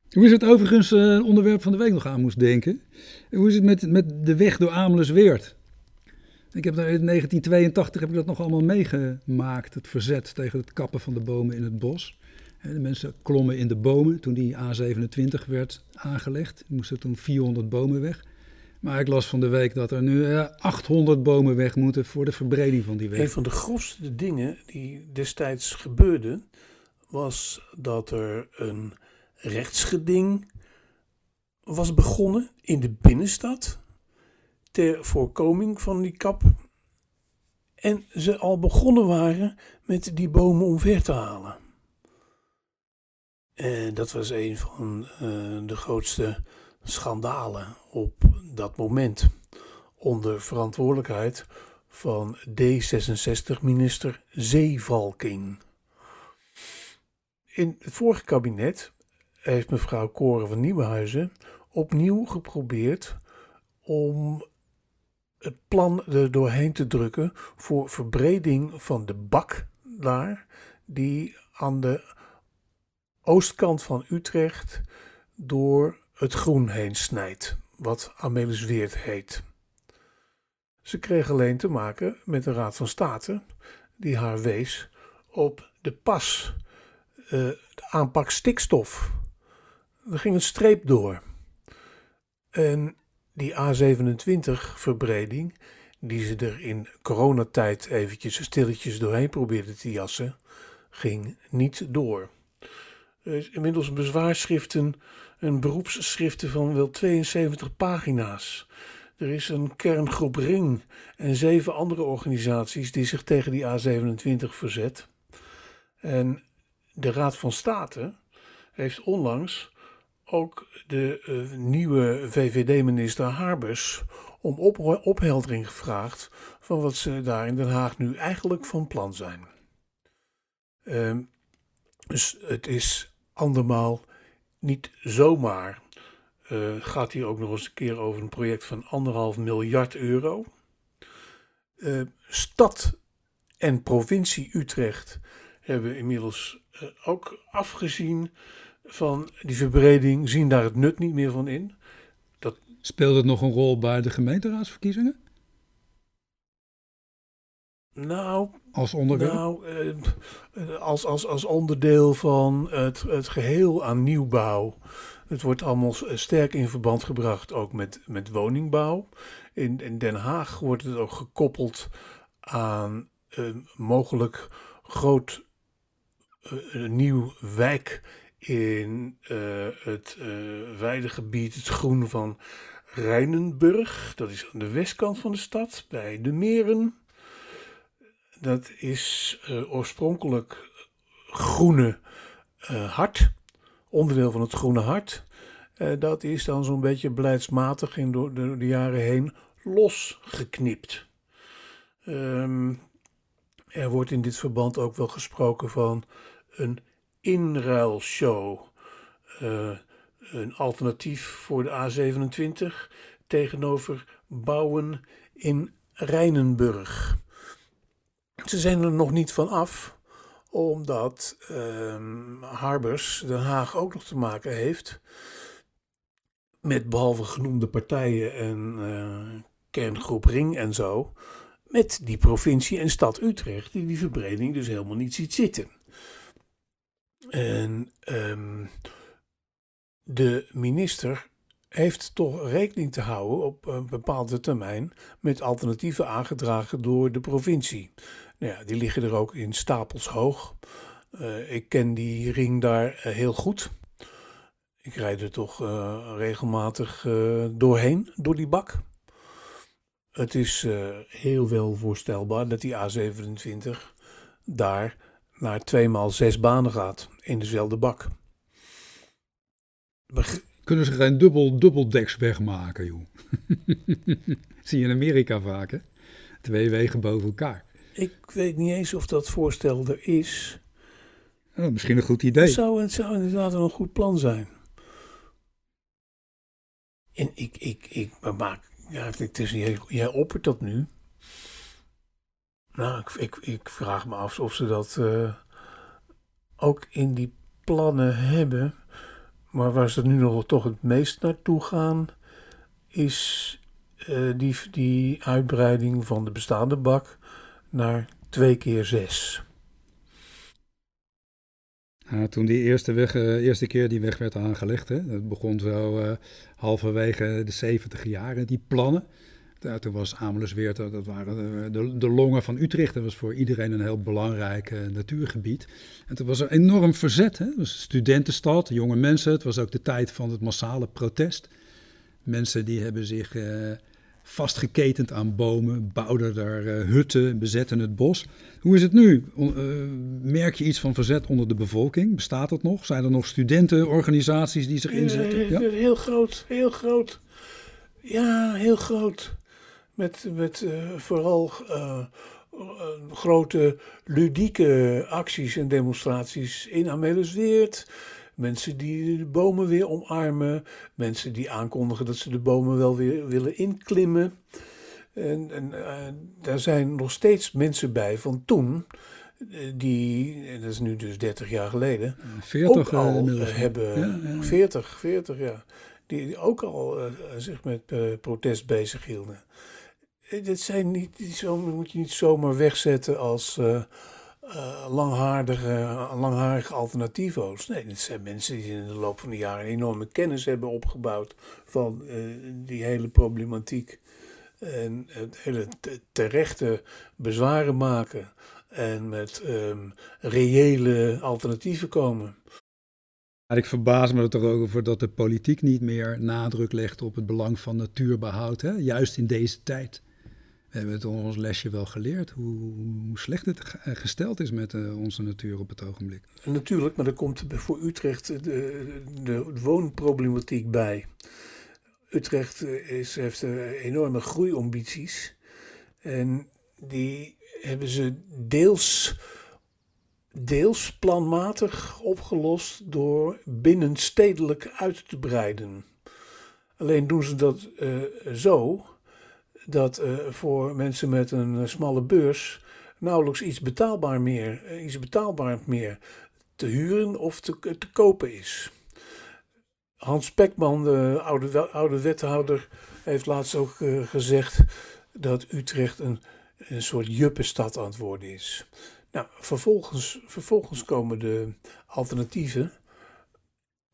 Hoe is het overigens eh, onderwerp van de week nog aan moest denken? Hoe is het met, met de weg door Amelisweert? Ik heb in 1982 heb ik dat nog allemaal meegemaakt. Het verzet tegen het kappen van de bomen in het bos. Eh, De mensen klommen in de bomen toen die A27 werd aangelegd. Er moesten toen 400 bomen weg. Maar ik las van de week dat er nu eh, 800 bomen weg moeten voor de verbreding van die Een weg. van de grofste dingen die destijds gebeurden, was dat er een rechtsgeding was begonnen in de binnenstad ter voorkoming van die kap. En ze al begonnen waren met die bomen omver te halen. En dat was een van eh, de grootste schandalen op dat moment. Onder verantwoordelijkheid van D66-minister Zeevalking. In het vorige kabinet heeft mevrouw Koren van Nieuwenhuizen opnieuw geprobeerd om het plan er doorheen te drukken voor verbreding van de bak daar, die aan de oostkant van Utrecht door het groen heen snijdt, wat Amelisweert heet. Ze kreeg alleen te maken met de Raad van State, die haar wees op de pas, eh, de aanpak stikstof. Er ging een streep door. En die A27-verbreding, die ze er in coronatijd eventjes stilletjes doorheen probeerde te jassen, ging niet door. Er is inmiddels bezwaarschriften, een beroepsschriften van wel 72 pagina's. Er is een kerngroep Ring en zeven andere organisaties die zich tegen die A27 verzet. En de Raad van State heeft onlangs ook de eh, nieuwe VVD-minister Harbers om op opheldering gevraagd van wat ze daar in Den Haag nu eigenlijk van plan zijn. Ehm, dus het is andermaal niet zomaar eh, gaat hier ook nog eens een keer over een project van anderhalf miljard euro. Eh, stad en provincie Utrecht hebben inmiddels ook afgezien van die verbreding, zien daar het nut niet meer van in. Speelt het nog een rol bij de gemeenteraadsverkiezingen? Nou, Als onderwerp? Nou, eh, als, als, als onderdeel van het, het geheel aan nieuwbouw. Het wordt allemaal sterk in verband gebracht ook met, met woningbouw. In, in Den Haag wordt het ook gekoppeld aan een mogelijk groot eh, een nieuw wijk in eh, het eh weidegebied, het groen van Rijnenburg. Dat is aan de westkant van de stad, bij de meren. Dat is eh, oorspronkelijk groene eh, hart, onderdeel van het groene hart. Eh, dat is dan zo'n beetje beleidsmatig in door, door de jaren heen losgeknipt. Ehm, er wordt in dit verband ook wel gesproken van een inruilshow. Eh, een alternatief voor de A27 tegenover bouwen in Rijnenburg. Ze zijn er nog niet van af, omdat ehm, Harbers Den Haag ook nog te maken heeft met behalve genoemde partijen en eh, kerngroep Ring en zo, met die provincie en stad Utrecht, die die verbreding dus helemaal niet ziet zitten. En ehm, de minister heeft toch rekening te houden op een bepaalde termijn met alternatieven aangedragen door de provincie. Nou ja, die liggen er ook in stapels hoog. Uh, ik ken die ring daar uh, heel goed. Ik rijd er toch uh, regelmatig doorheen, door die bak. Het is heel wel voorstelbaar dat die A27 daar naar tweemaal zes banen gaat in dezelfde bak. Kunnen ze geen dubbel, dubbeldeks maken, joh? Zie je in Amerika vaak, hè? Twee wegen boven elkaar. Ik weet niet eens of dat voorstel er is. Oh, misschien een goed idee. Het zou, het zou inderdaad een goed plan zijn. En ik, ik, ik maak, ja, het is, jij, jij oppert dat nu. Nou, ik, ik, vraag me af of ze dat uh, ook in die plannen hebben. Maar waar ze nu nog toch het meest naartoe gaan, is uh, die, die uitbreiding van de bestaande bak naar twee keer zes. Toen die eerste, weg, uh, eerste keer die weg werd aangelegd, hè, dat begon zo halverwege de 70 jaren, die plannen. Ja, toen was Amelisweert, dat waren de, de, longen van Utrecht. Dat was voor iedereen een heel belangrijk uh, natuurgebied. En toen was er enorm verzet. Hè? Was studentenstad, jonge mensen. Het was ook de tijd van het massale protest. Mensen die hebben zich uh, vastgeketend aan bomen, bouwden daar uh, hutten, bezetten het bos. Hoe is het nu? merk je iets van verzet onder de bevolking? Bestaat dat nog? Zijn er nog studentenorganisaties die zich inzetten? Ja? Heel groot, heel groot. Ja, heel groot met, met uh, vooral uh, grote ludieke acties en demonstraties in Amelisweert. Mensen die de bomen weer omarmen. Mensen die aankondigen dat ze de bomen wel weer willen inklimmen. En, en daar zijn nog steeds mensen bij van toen die, dat is nu dus 30 jaar geleden, 40 ook al hebben, ja, ja. 40, 40 jaar, die ook al uh, zich met uh, protest bezig hielden. Eh, dit zijn niet, moet je niet zomaar wegzetten als uh, uh, langhaardige, langharige alternatievo's. Nee, dit zijn mensen die in de loop van de jaren enorme kennis hebben opgebouwd van die hele problematiek. En het hele terechte bezwaren maken en met um, reële alternatieven komen. Ik verbaas me er toch ook over dat de politiek niet meer nadruk legt op het belang van natuurbehoud, hè? juist in deze tijd. We hebben het ons lesje wel geleerd hoe, slecht het gesteld is met uh, onze natuur op het ogenblik. Natuurlijk, maar er komt voor Utrecht de, de woonproblematiek bij. Utrecht is, heeft enorme groeiambities. En die hebben ze deels, deels planmatig opgelost door binnenstedelijk uit te breiden. Alleen doen ze dat zo dat uh, voor mensen met een eh, smalle beurs nauwelijks iets betaalbaar meer, eh, iets betaalbaar meer te huren of te, te kopen is. Hans Pekman, de oude, oude wethouder, heeft laatst ook gezegd dat Utrecht een, een soort juppenstad aan het worden is. Nou, vervolgens, vervolgens komen de alternatieven.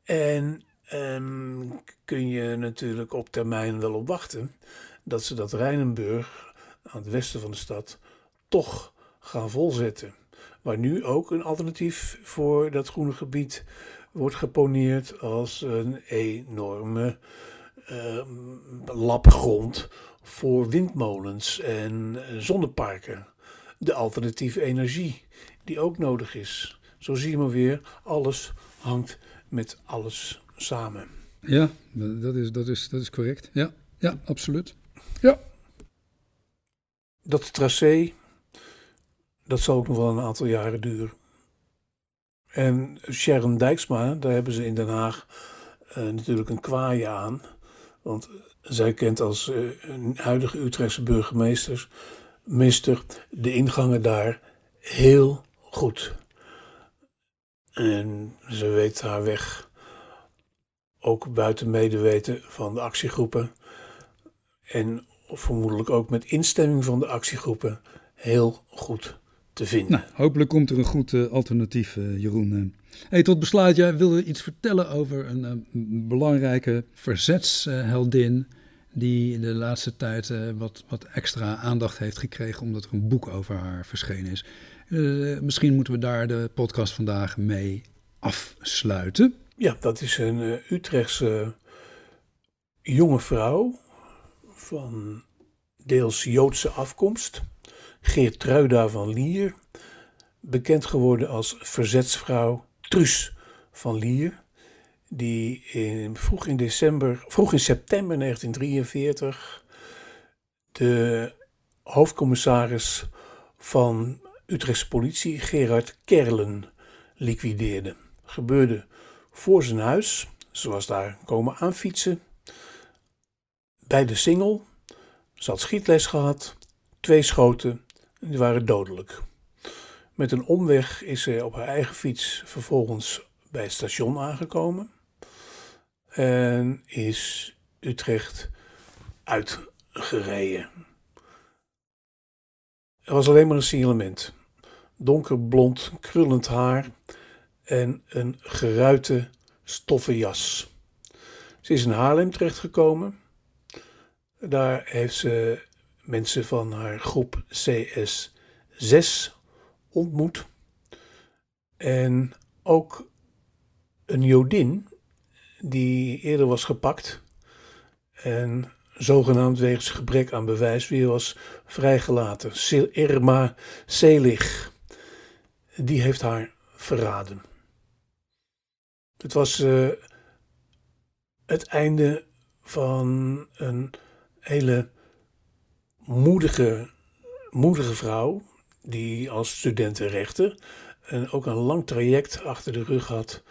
En um, kun je natuurlijk op termijn wel op wachten dat ze dat Rijnenburg aan het westen van de stad toch gaan volzetten. Waar nu ook een alternatief voor dat groene gebied wordt geponeerd als een enorme uh, lapgrond voor windmolens en zonneparken. De alternatieve energie die ook nodig is. Zo zie je maar weer, alles hangt met alles samen. Ja, dat is, dat is, dat is correct. Ja, ja absoluut. Ja. Dat tracé, dat zal ook nog wel een aantal jaren duren. En Sharon Dijksma, daar hebben ze in Den Haag uh, natuurlijk een kwaaie aan. Want zij kent als een huidige Utrechtse burgemeester mister, de ingangen daar heel goed. En ze weet haar weg ook buiten medeweten van de actiegroepen. En vermoedelijk ook met instemming van de actiegroepen heel goed te vinden. Nou, hopelijk komt er een goed uh, alternatief, uh, Jeroen. Hey, tot besluit, jij wilde iets vertellen over een, een belangrijke verzetsheldin die de laatste tijd wat, wat extra aandacht heeft gekregen omdat er een boek over haar verschenen is. Misschien moeten we daar de podcast vandaag mee afsluiten. Ja, dat is een Utrechtse jonge vrouw van deels Joodse afkomst, Geertruida van Lier, bekend geworden als verzetsvrouw Truus van Lier, die in, vroeg, in december, vroeg in september 1943 de hoofdcommissaris van Utrechtse politie, Gerard Kerlen, liquideerde. Gebeurde voor zijn huis, zoals daar komen aanfietsen. Bij de singel, ze had schietles gehad, twee schoten, en die waren dodelijk. Met een omweg is ze op haar eigen fiets vervolgens bij het station aangekomen. En is Utrecht uitgereden. Er was alleen maar een signalement. Donkerblond, krullend haar en een geruite stoffen jas. Ze is in Haarlem terechtgekomen. Daar heeft ze mensen van haar groep CS6 ontmoet. En ook een Jodin die eerder was gepakt en zogenaamd wegens gebrek aan bewijs weer was vrijgelaten. Irma Selig, die heeft haar verraden. Het was uh, het einde van een hele moedige, moedige vrouw, die als studentenrechten en ook een lang traject achter de rug had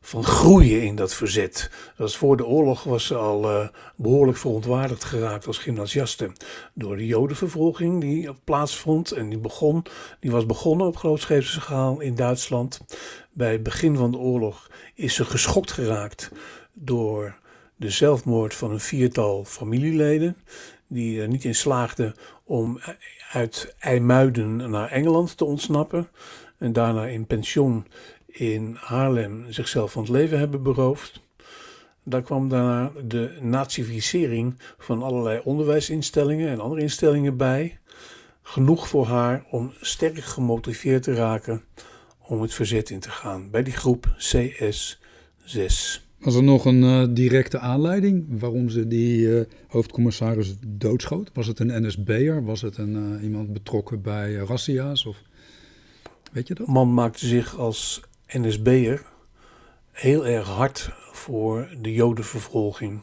van groeien in dat verzet. Dat voor de oorlog was ze al uh, behoorlijk verontwaardigd geraakt als gymnasiaste door de jodenvervolging die plaatsvond en die, begon, die was begonnen op grootscheepse schaal in Duitsland. Bij het begin van de oorlog is ze geschokt geraakt door de zelfmoord van een viertal familieleden die er niet in slaagden om uit IJmuiden naar Engeland te ontsnappen en daarna in pensioen in Haarlem zichzelf van het leven hebben beroofd. Daar kwam daarna de nazificering van allerlei onderwijsinstellingen en andere instellingen bij. Genoeg voor haar om sterk gemotiveerd te raken om het verzet in te gaan bij die groep CS6. Was er nog een uh, directe aanleiding waarom ze die uh, hoofdcommissaris doodschoot? Was het een NSB'er? Was het een, uh, iemand betrokken bij razzia's? Of weet je dat? Man maakte zich als NSB'er heel erg hard voor de jodenvervolging.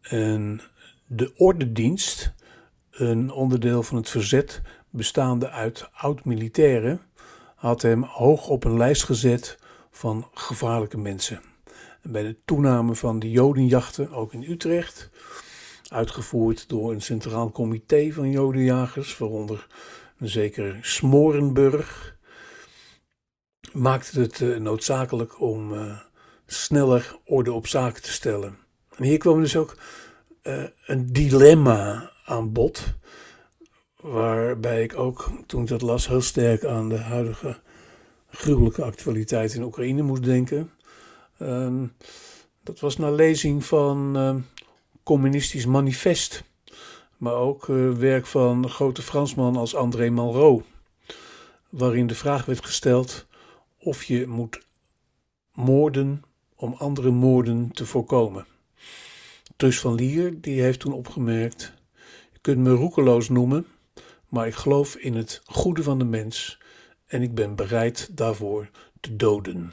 En de ordendienst, een onderdeel van het verzet bestaande uit oud-militairen, had hem hoog op een lijst gezet van gevaarlijke mensen. Bij de toename van de jodenjachten, ook in Utrecht, uitgevoerd door een centraal comité van jodenjagers, waaronder een zekere Smorenburg, maakte het uh, noodzakelijk om uh, sneller orde op zaken te stellen. En hier kwam dus ook uh, een dilemma aan bod, waarbij ik ook, toen ik dat las, heel sterk aan de huidige gruwelijke actualiteit in Oekraïne moest denken. Ehm, dat was naar lezing van ehm, Communistisch Manifest, maar ook werk van grote Fransman als André Malraux, waarin de vraag werd gesteld of je moet moorden om andere moorden te voorkomen. Trus van Lier die heeft toen opgemerkt: Je kunt me roekeloos noemen, maar ik geloof in het goede van de mens en ik ben bereid daarvoor te doden.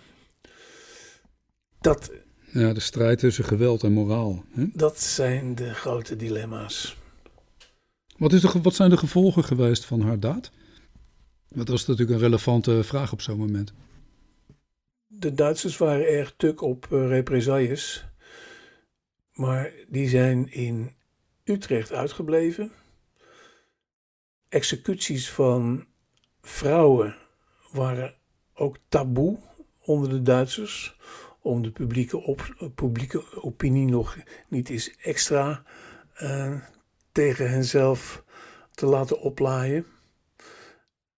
Dat, ja, de strijd tussen geweld en moraal. Hè? Dat zijn de grote dilemma's. Wat, is de, wat zijn de gevolgen geweest van haar daad? Dat was natuurlijk een relevante vraag op zo'n moment de Duitsers waren erg tuk op uh, represailles. Maar die zijn in Utrecht uitgebleven. Executies van vrouwen waren ook taboe onder de Duitsers. Om de publieke, op, publieke opinie nog niet eens extra uh, tegen henzelf te laten oplaaien.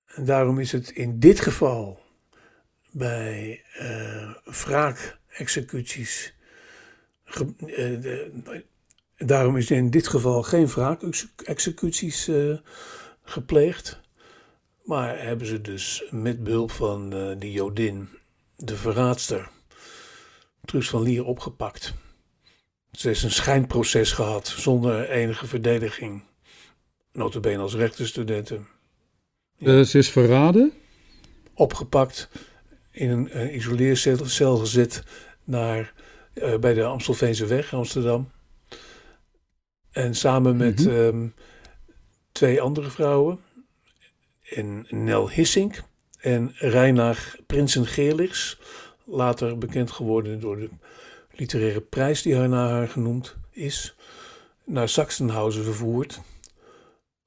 En daarom is het in dit geval bij uh, wraakexecuties. daarom is in dit geval geen wraakexecuties uh, gepleegd. Maar hebben ze dus met behulp van die Jodin, de verraadster, Truus van Lier opgepakt. Ze heeft een schijnproces gehad zonder enige verdediging. Notabene als rechtenstudenten. Ja. ze is verraden? Opgepakt, in een, een isoleercel gezet naar, uh, bij de Amstelveense weg, Amsterdam. En samen met mm -hmm. twee andere vrouwen, en Nel Hissink en Reinaar Prinsen-Geerlichs, later bekend geworden door de literaire prijs die haar naar haar genoemd is, naar Sachsenhausen vervoerd.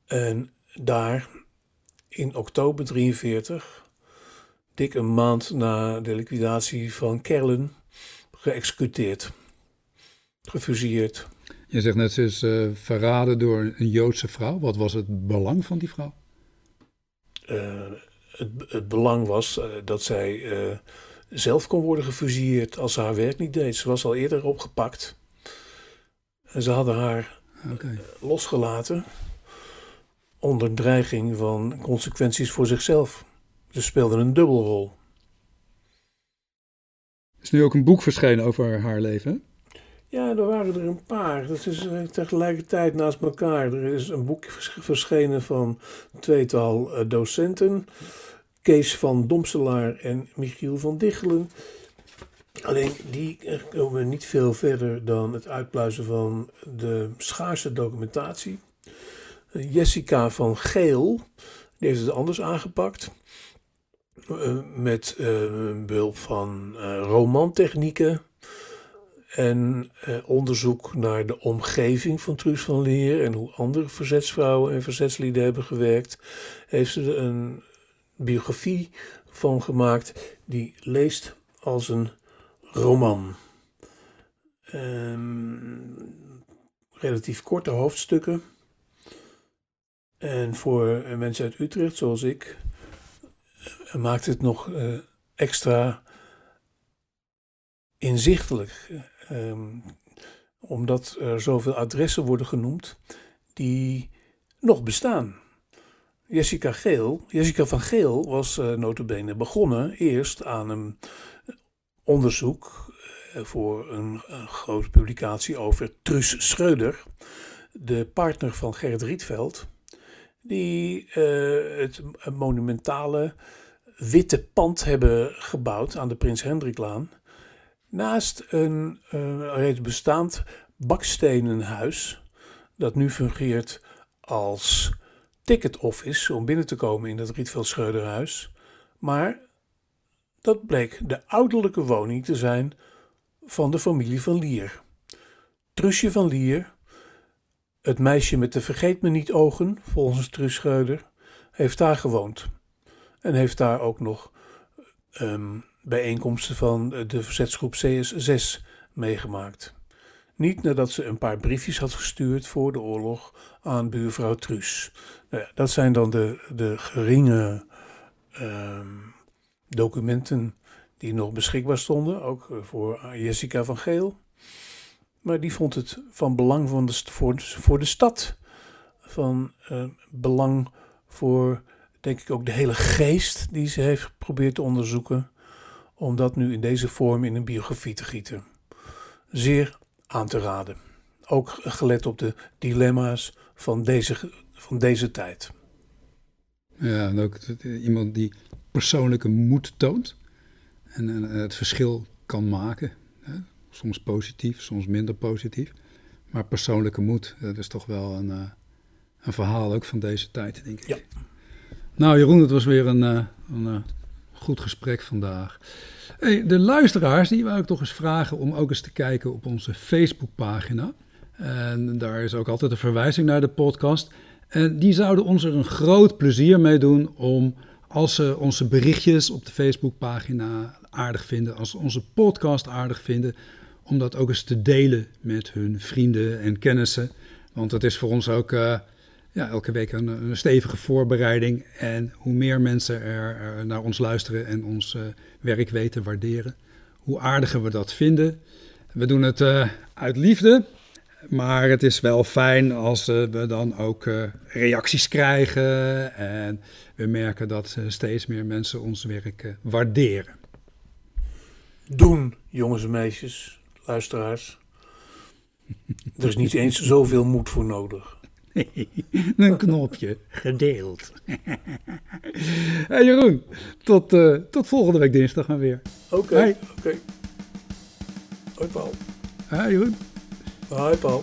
En daar in oktober 43, dik een maand na de liquidatie van Kerlen, geëxecuteerd, gefusilleerd. Je zegt net, ze is uh, verraden door een Joodse vrouw. Wat was het belang van die vrouw? Uh, het, het, belang was uh, dat zij zelf kon worden gefusilleerd als ze haar werk niet deed. Ze was al eerder opgepakt. En ze hadden haar okay. losgelaten onder dreiging van consequenties voor zichzelf. Ze speelden een dubbelrol. Er is nu ook een boek verschenen over haar leven. Ja, er waren er een paar. Dat is uh, tegelijkertijd naast elkaar. Er is een boek verschenen van tweetal uh, docenten. Kees van Domselaar en Michiel van Dichelen. Alleen die komen niet veel verder dan het uitpluizen van de schaarse documentatie. Jessica van Geel, heeft het anders aangepakt. Uh, met uh, behulp van uh, romantechnieken en onderzoek naar de omgeving van Truus van Leer en hoe andere verzetsvrouwen en verzetslieden hebben gewerkt, heeft ze een biografie van gemaakt die leest als een roman. Um, relatief korte hoofdstukken. En voor mensen uit Utrecht, zoals ik, maakt het nog uh, extra inzichtelijk. Um, omdat er zoveel adressen worden genoemd die nog bestaan. Jessica, Geel, Jessica van Geel was uh, notabene begonnen eerst aan een onderzoek uh, voor een, grote publicatie over Truus Schreuder, de partner van Gerrit Rietveld, die uh, het monumentale witte pand hebben gebouwd aan de Prins Hendriklaan, naast een reeds bestaand bakstenen huis, dat nu fungeert als ticket office om binnen te komen in dat Rietveld Schreuderhuis. Maar dat bleek de ouderlijke woning te zijn van de familie van Lier. Trusje van Lier, het meisje met de vergeet me niet ogen, volgens Trus Schreuder, heeft daar gewoond. En heeft daar ook nog um, bijeenkomsten van de verzetsgroep CS6 meegemaakt. Niet nadat ze een paar briefjes had gestuurd voor de oorlog aan buurvrouw Truus. Nou dat zijn dan de, de geringe um, documenten die nog beschikbaar stonden, ook eh, voor Jessica van Geel. Maar die vond het van belang voor, voor de stad, van uh, belang voor, denk ik, ook de hele geest die ze heeft geprobeerd te onderzoeken, om dat nu in deze vorm in een biografie te gieten. Zeer aan te raden. Ook gelet op de dilemma's van deze, van deze tijd. Ja, en ook iemand die persoonlijke moed toont en, en het verschil kan maken. Hè? Soms positief, soms minder positief. Maar persoonlijke moed, dat is toch wel een, uh, een verhaal ook van deze tijd, denk ik. Ja. Nou, Jeroen, het was weer een, uh, een uh, goed gesprek vandaag. De luisteraars, die wou ik toch eens vragen om ook eens te kijken op onze Facebookpagina. En daar is ook altijd een verwijzing naar de podcast. En die zouden ons er een groot plezier mee doen om, als ze onze berichtjes op de Facebookpagina aardig vinden, als ze onze podcast aardig vinden, om dat ook eens te delen met hun vrienden en kennissen. Want het is voor ons ook uh, ja, elke week een, een, stevige voorbereiding. En hoe meer mensen er, naar ons luisteren en ons werk weten waarderen, hoe aardiger we dat vinden. We doen het uit liefde. Maar het is wel fijn als we dan ook reacties krijgen. En we merken dat steeds meer mensen ons werk waarderen. Doen, jongens en meisjes, luisteraars. Er is niet eens zoveel moed voor nodig. een knopje, gedeeld. hey Jeroen, tot, uh, tot volgende week dinsdag gaan weer. Oké, oké. Hoi Paul. Hoi Jeroen. Hoi Paul.